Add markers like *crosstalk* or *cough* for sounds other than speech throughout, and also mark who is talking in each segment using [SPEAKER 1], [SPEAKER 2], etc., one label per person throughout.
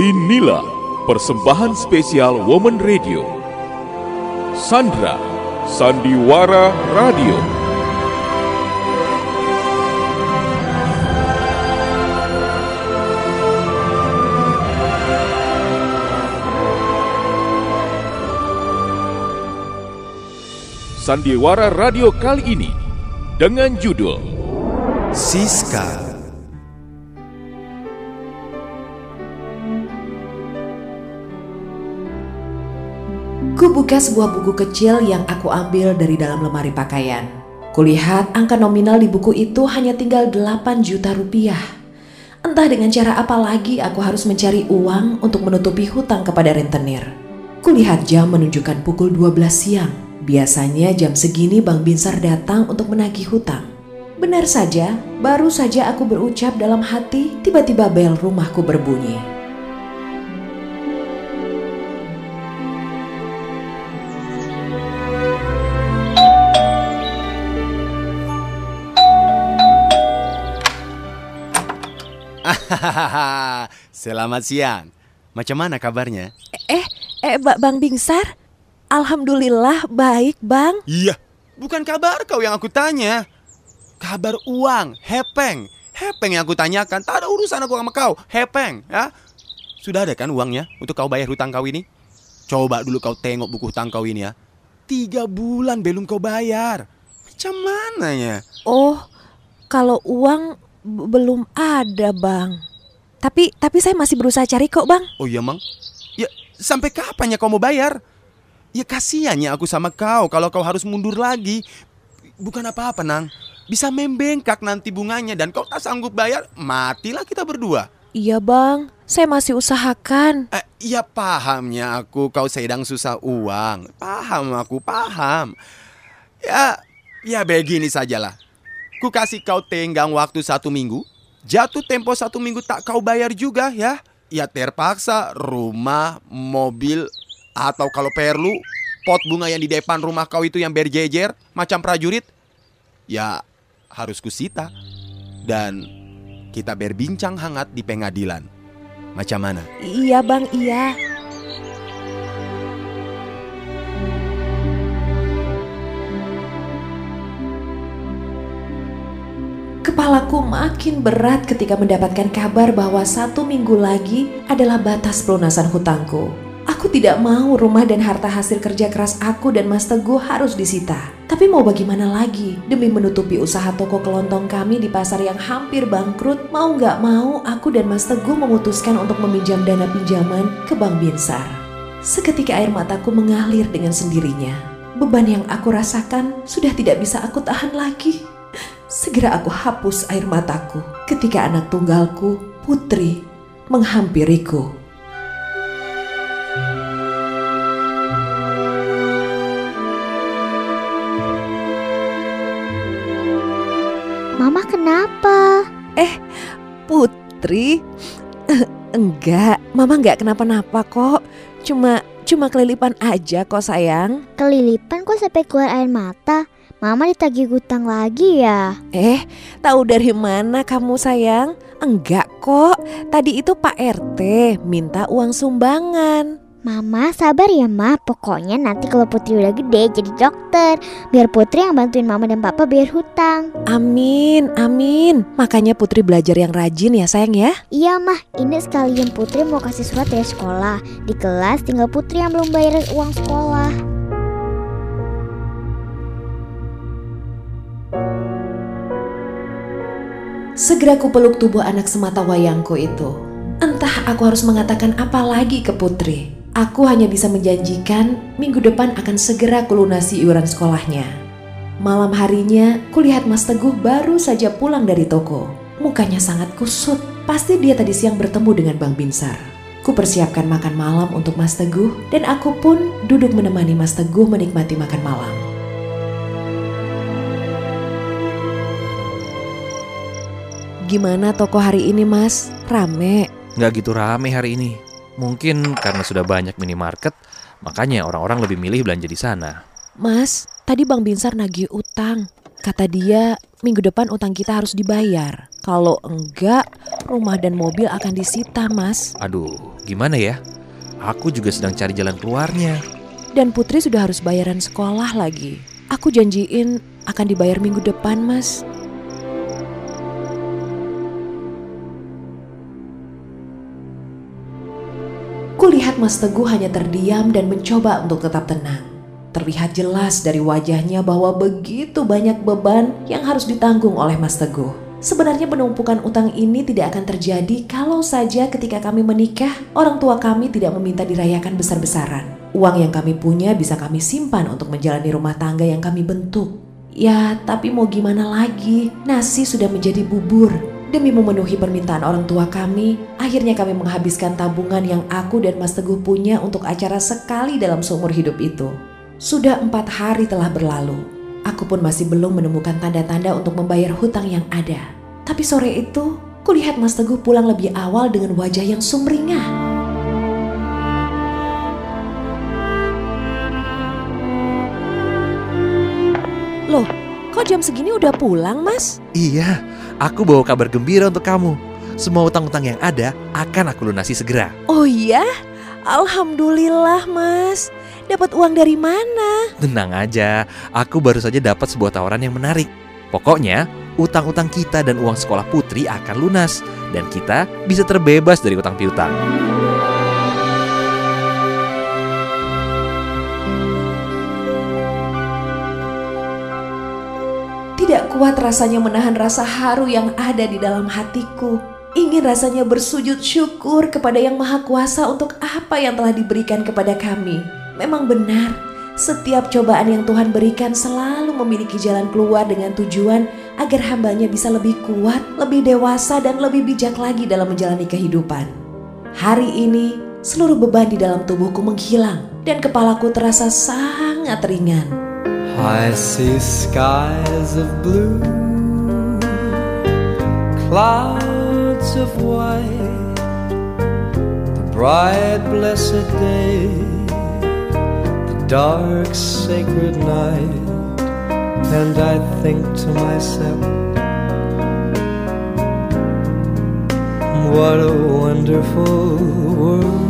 [SPEAKER 1] Inilah persembahan spesial Woman Radio. Sandra Sandiwara Radio. Sandiwara Radio kali ini dengan judul
[SPEAKER 2] Siska
[SPEAKER 3] Ku buka sebuah buku kecil yang aku ambil dari dalam lemari pakaian. Kulihat angka nominal di buku itu hanya tinggal 8 juta rupiah. Entah dengan cara apa lagi aku harus mencari uang untuk menutupi hutang kepada rentenir. Kulihat jam menunjukkan pukul 12 siang. Biasanya jam segini Bang Binsar datang untuk menagih hutang. Benar saja, baru saja aku berucap dalam hati, tiba-tiba bel rumahku berbunyi. *laughs*
[SPEAKER 2] Selamat siang. Macam mana kabarnya?
[SPEAKER 3] Eh, eh Ba- Bang Bingsar? Alhamdulillah baik, Bang.
[SPEAKER 2] Iya, bukan kabar kau yang aku tanya. Kabar uang, hepeng. Hepeng yang aku tanyakan. Tak ada urusan aku sama kau. Hepeng, ya. Sudah ada kan uangnya untuk kau bayar hutang kau ini? Coba dulu kau tengok buku hutang kau ini ya. Tiga bulan belum kau bayar. Macam mana ya?
[SPEAKER 3] Oh, kalau uang belum ada, Bang. Tapi tapi saya masih berusaha cari kok, Bang.
[SPEAKER 2] Oh iya, Mang. Ya, sampai kapan ya kau mau bayar? Ya kasihannya aku sama kau kalau kau harus mundur lagi. Bukan apa-apa, Nang. Bisa membengkak nanti bunganya dan kau tak sanggup bayar, matilah kita berdua.
[SPEAKER 3] Iya, Bang. Saya masih usahakan.
[SPEAKER 2] Eh, ya pahamnya aku kau sedang susah uang. Paham aku, paham. Ya, ya begini sajalah. Ku kasih kau tenggang waktu satu minggu. Jatuh tempo satu minggu tak kau bayar juga ya. Ya terpaksa rumah, mobil, atau kalau perlu pot bunga yang di depan rumah kau itu yang berjejer macam prajurit. Ya harus kusita. Dan kita berbincang hangat di pengadilan. Macam mana?
[SPEAKER 3] Iya, Bang, iya. Kepalaku makin berat ketika mendapatkan kabar bahwa satu minggu lagi adalah batas pelunasan hutangku. Aku tidak mau rumah dan harta hasil kerja keras aku dan Mas Teguh harus disita. Tapi mau bagaimana lagi? Demi menutupi usaha toko kelontong kami di pasar yang hampir bangkrut, mau nggak mau aku dan Mas Teguh memutuskan untuk meminjam dana pinjaman ke Bank Binsar. Seketika air mataku mengalir dengan sendirinya. Beban yang aku rasakan sudah tidak bisa aku tahan lagi. Segera aku hapus air mataku ketika anak tunggalku, Putri, menghampiriku.
[SPEAKER 4] Mama kenapa?
[SPEAKER 3] Putri? *laughs* enggak, Mama enggak kenapa-napa kok. Cuma cuma kelilipan aja kok sayang.
[SPEAKER 4] Kelilipan kok sampai keluar air mata? Mama ditagih hutang lagi ya?
[SPEAKER 3] Eh, tahu dari mana kamu sayang? Enggak kok. Tadi itu Pak RT minta uang sumbangan.
[SPEAKER 4] Mama sabar ya ma, pokoknya nanti kalau Putri udah gede jadi dokter Biar Putri yang bantuin mama dan papa bayar hutang
[SPEAKER 3] Amin, amin. Makanya Putri belajar yang rajin ya sayang ya.
[SPEAKER 4] Iya mah, ini sekalian Putri mau kasih surat dari sekolah Di kelas tinggal Putri yang belum bayar uang sekolah
[SPEAKER 3] Segera ku peluk tubuh anak semata wayangku itu. Entah aku harus mengatakan apa lagi ke Putri. Aku hanya bisa menjanjikan minggu depan akan segera kulunasi iuran sekolahnya. Malam harinya, kulihat Mas Teguh baru saja pulang dari toko. Mukanya sangat kusut. Pasti dia tadi siang bertemu dengan Bang Binsar. Ku persiapkan makan malam untuk Mas Teguh dan aku pun duduk menemani Mas Teguh menikmati makan malam. Gimana toko hari ini, Mas? Rame.
[SPEAKER 5] Nggak gitu rame hari ini. Mungkin karena sudah banyak minimarket, makanya orang-orang lebih milih belanja di sana.
[SPEAKER 3] Mas, tadi Bang Binsar nagih utang. Kata dia, minggu depan utang kita harus dibayar. Kalau enggak, rumah dan mobil akan disita, Mas.
[SPEAKER 5] Aduh, Gimana ya? Aku juga sedang cari jalan keluarnya.
[SPEAKER 3] Dan Putri sudah harus bayaran sekolah lagi. Aku janjiin akan dibayar minggu depan, Mas. Mas Teguh hanya terdiam dan mencoba untuk tetap tenang. Terlihat jelas dari wajahnya bahwa begitu banyak beban yang harus ditanggung oleh Mas Teguh. Sebenarnya penumpukan utang ini tidak akan terjadi kalau saja ketika kami menikah, orang tua kami tidak meminta dirayakan besar-besaran. Uang yang kami punya bisa kami simpan untuk menjalani rumah tangga yang kami bentuk. Ya, tapi mau gimana lagi? Nasi sudah menjadi bubur. Demi memenuhi permintaan orang tua kami, akhirnya kami menghabiskan tabungan yang aku dan Mas Teguh punya untuk acara sekali dalam seumur hidup itu. Sudah empat hari telah berlalu. Aku pun masih belum menemukan tanda-tanda untuk membayar hutang yang ada. Tapi sore itu, kulihat Mas Teguh pulang lebih awal dengan wajah yang sumringah. Loh, kok jam segini udah pulang, Mas?
[SPEAKER 5] Iya, aku bawa kabar gembira untuk kamu. Semua utang-utang yang ada akan aku lunasi segera.
[SPEAKER 3] Oh iya? Alhamdulillah, Mas. Dapat uang dari mana?
[SPEAKER 5] Tenang aja, aku baru saja dapat sebuah tawaran yang menarik. Pokoknya, utang-utang kita dan uang sekolah putri akan lunas. Dan kita bisa terbebas dari utang piutang.
[SPEAKER 3] Kuat rasanya menahan rasa haru yang ada di dalam hatiku. Ingin rasanya bersujud syukur kepada Yang Maha Kuasa untuk apa yang telah diberikan kepada kami. Memang benar, setiap cobaan yang Tuhan berikan selalu memiliki jalan keluar dengan tujuan agar hambanya bisa lebih kuat, lebih dewasa, dan lebih bijak lagi dalam menjalani kehidupan. Hari ini, seluruh beban di dalam tubuhku menghilang dan kepalaku terasa sangat ringan.
[SPEAKER 6] I see skies of blue, clouds of white, the bright blessed day, the dark sacred night, and I think to myself, what a wonderful world.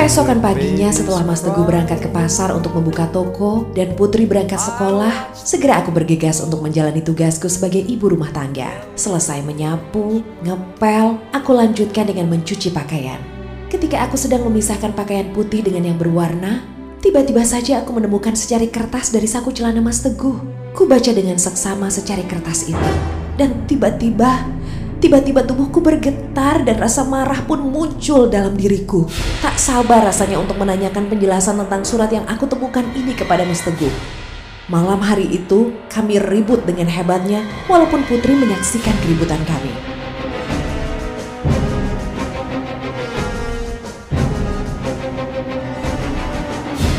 [SPEAKER 3] Keesokan paginya setelah Mas Teguh berangkat ke pasar untuk membuka toko dan Putri berangkat sekolah, segera aku bergegas untuk menjalani tugasku sebagai ibu rumah tangga. Selesai menyapu, ngepel, aku lanjutkan dengan mencuci pakaian. Ketika aku sedang memisahkan pakaian putih dengan yang berwarna, tiba-tiba saja aku menemukan secari kertas dari saku celana Mas Teguh. Ku baca dengan seksama secari kertas itu. Dan tiba-tiba Tiba-tiba tubuhku bergetar dan rasa marah pun muncul dalam diriku. Tak sabar rasanya untuk menanyakan penjelasan tentang surat yang aku temukan ini kepada Mas Teguh. Malam hari itu kami ribut dengan hebatnya walaupun Putri menyaksikan keributan kami.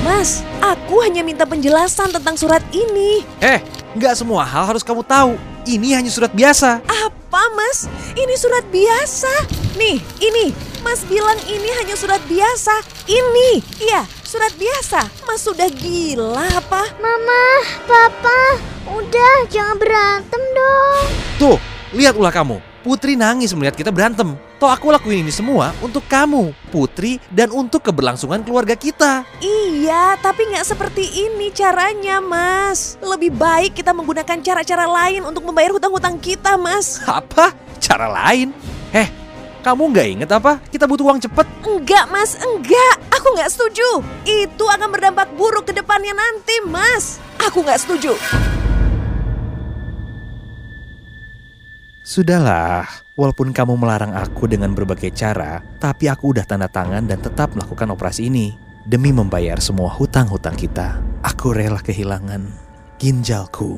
[SPEAKER 3] Mas, aku hanya minta penjelasan tentang surat ini.
[SPEAKER 5] Eh, nggak semua hal harus kamu tahu. Ini hanya surat biasa.
[SPEAKER 3] Apa mas? Ini surat biasa. Nih, ini. Mas bilang ini hanya surat biasa. Ini, iya, surat biasa. Mas sudah gila apa?
[SPEAKER 4] Mama, Papa, udah jangan berantem dong.
[SPEAKER 5] Tuh, lihat ulah kamu. Putri nangis melihat kita berantem. Toh aku lakuin ini semua untuk kamu, Putri, dan untuk keberlangsungan keluarga kita.
[SPEAKER 3] Iya, tapi nggak seperti ini caranya, Mas. Lebih baik kita menggunakan cara-cara lain untuk membayar hutang-hutang kita, Mas.
[SPEAKER 5] Apa? Cara lain? Eh, kamu nggak inget apa? Kita butuh uang cepet.
[SPEAKER 3] Enggak, Mas, enggak. Aku nggak setuju. Itu akan berdampak buruk ke depannya nanti, Mas. Aku nggak setuju.
[SPEAKER 5] Sudahlah, walaupun kamu melarang aku dengan berbagai cara, tapi aku udah tanda tangan dan tetap melakukan operasi ini. Demi membayar semua hutang-hutang kita, aku rela kehilangan ginjalku.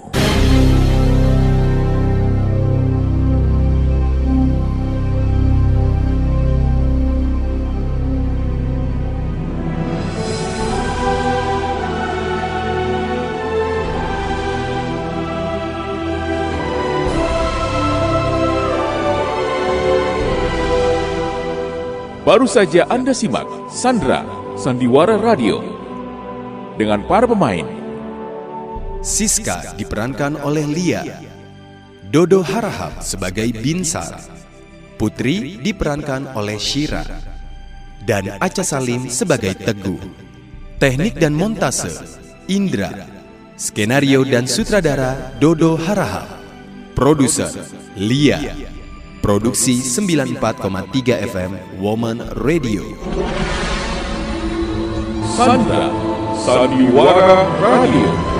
[SPEAKER 1] Baru saja Anda simak Sandra Sandiwara Radio dengan para pemain
[SPEAKER 2] Siska diperankan oleh Lia. Dodo Harahap sebagai Binsar. Putri diperankan oleh Shira. Dan Aca Salim sebagai Teguh. Teknik dan montase Indra. Skenario dan sutradara Dodo Harahap. Produser Lia. Produksi 94,3 FM Woman Radio.
[SPEAKER 1] Sandra Sandiwara Radio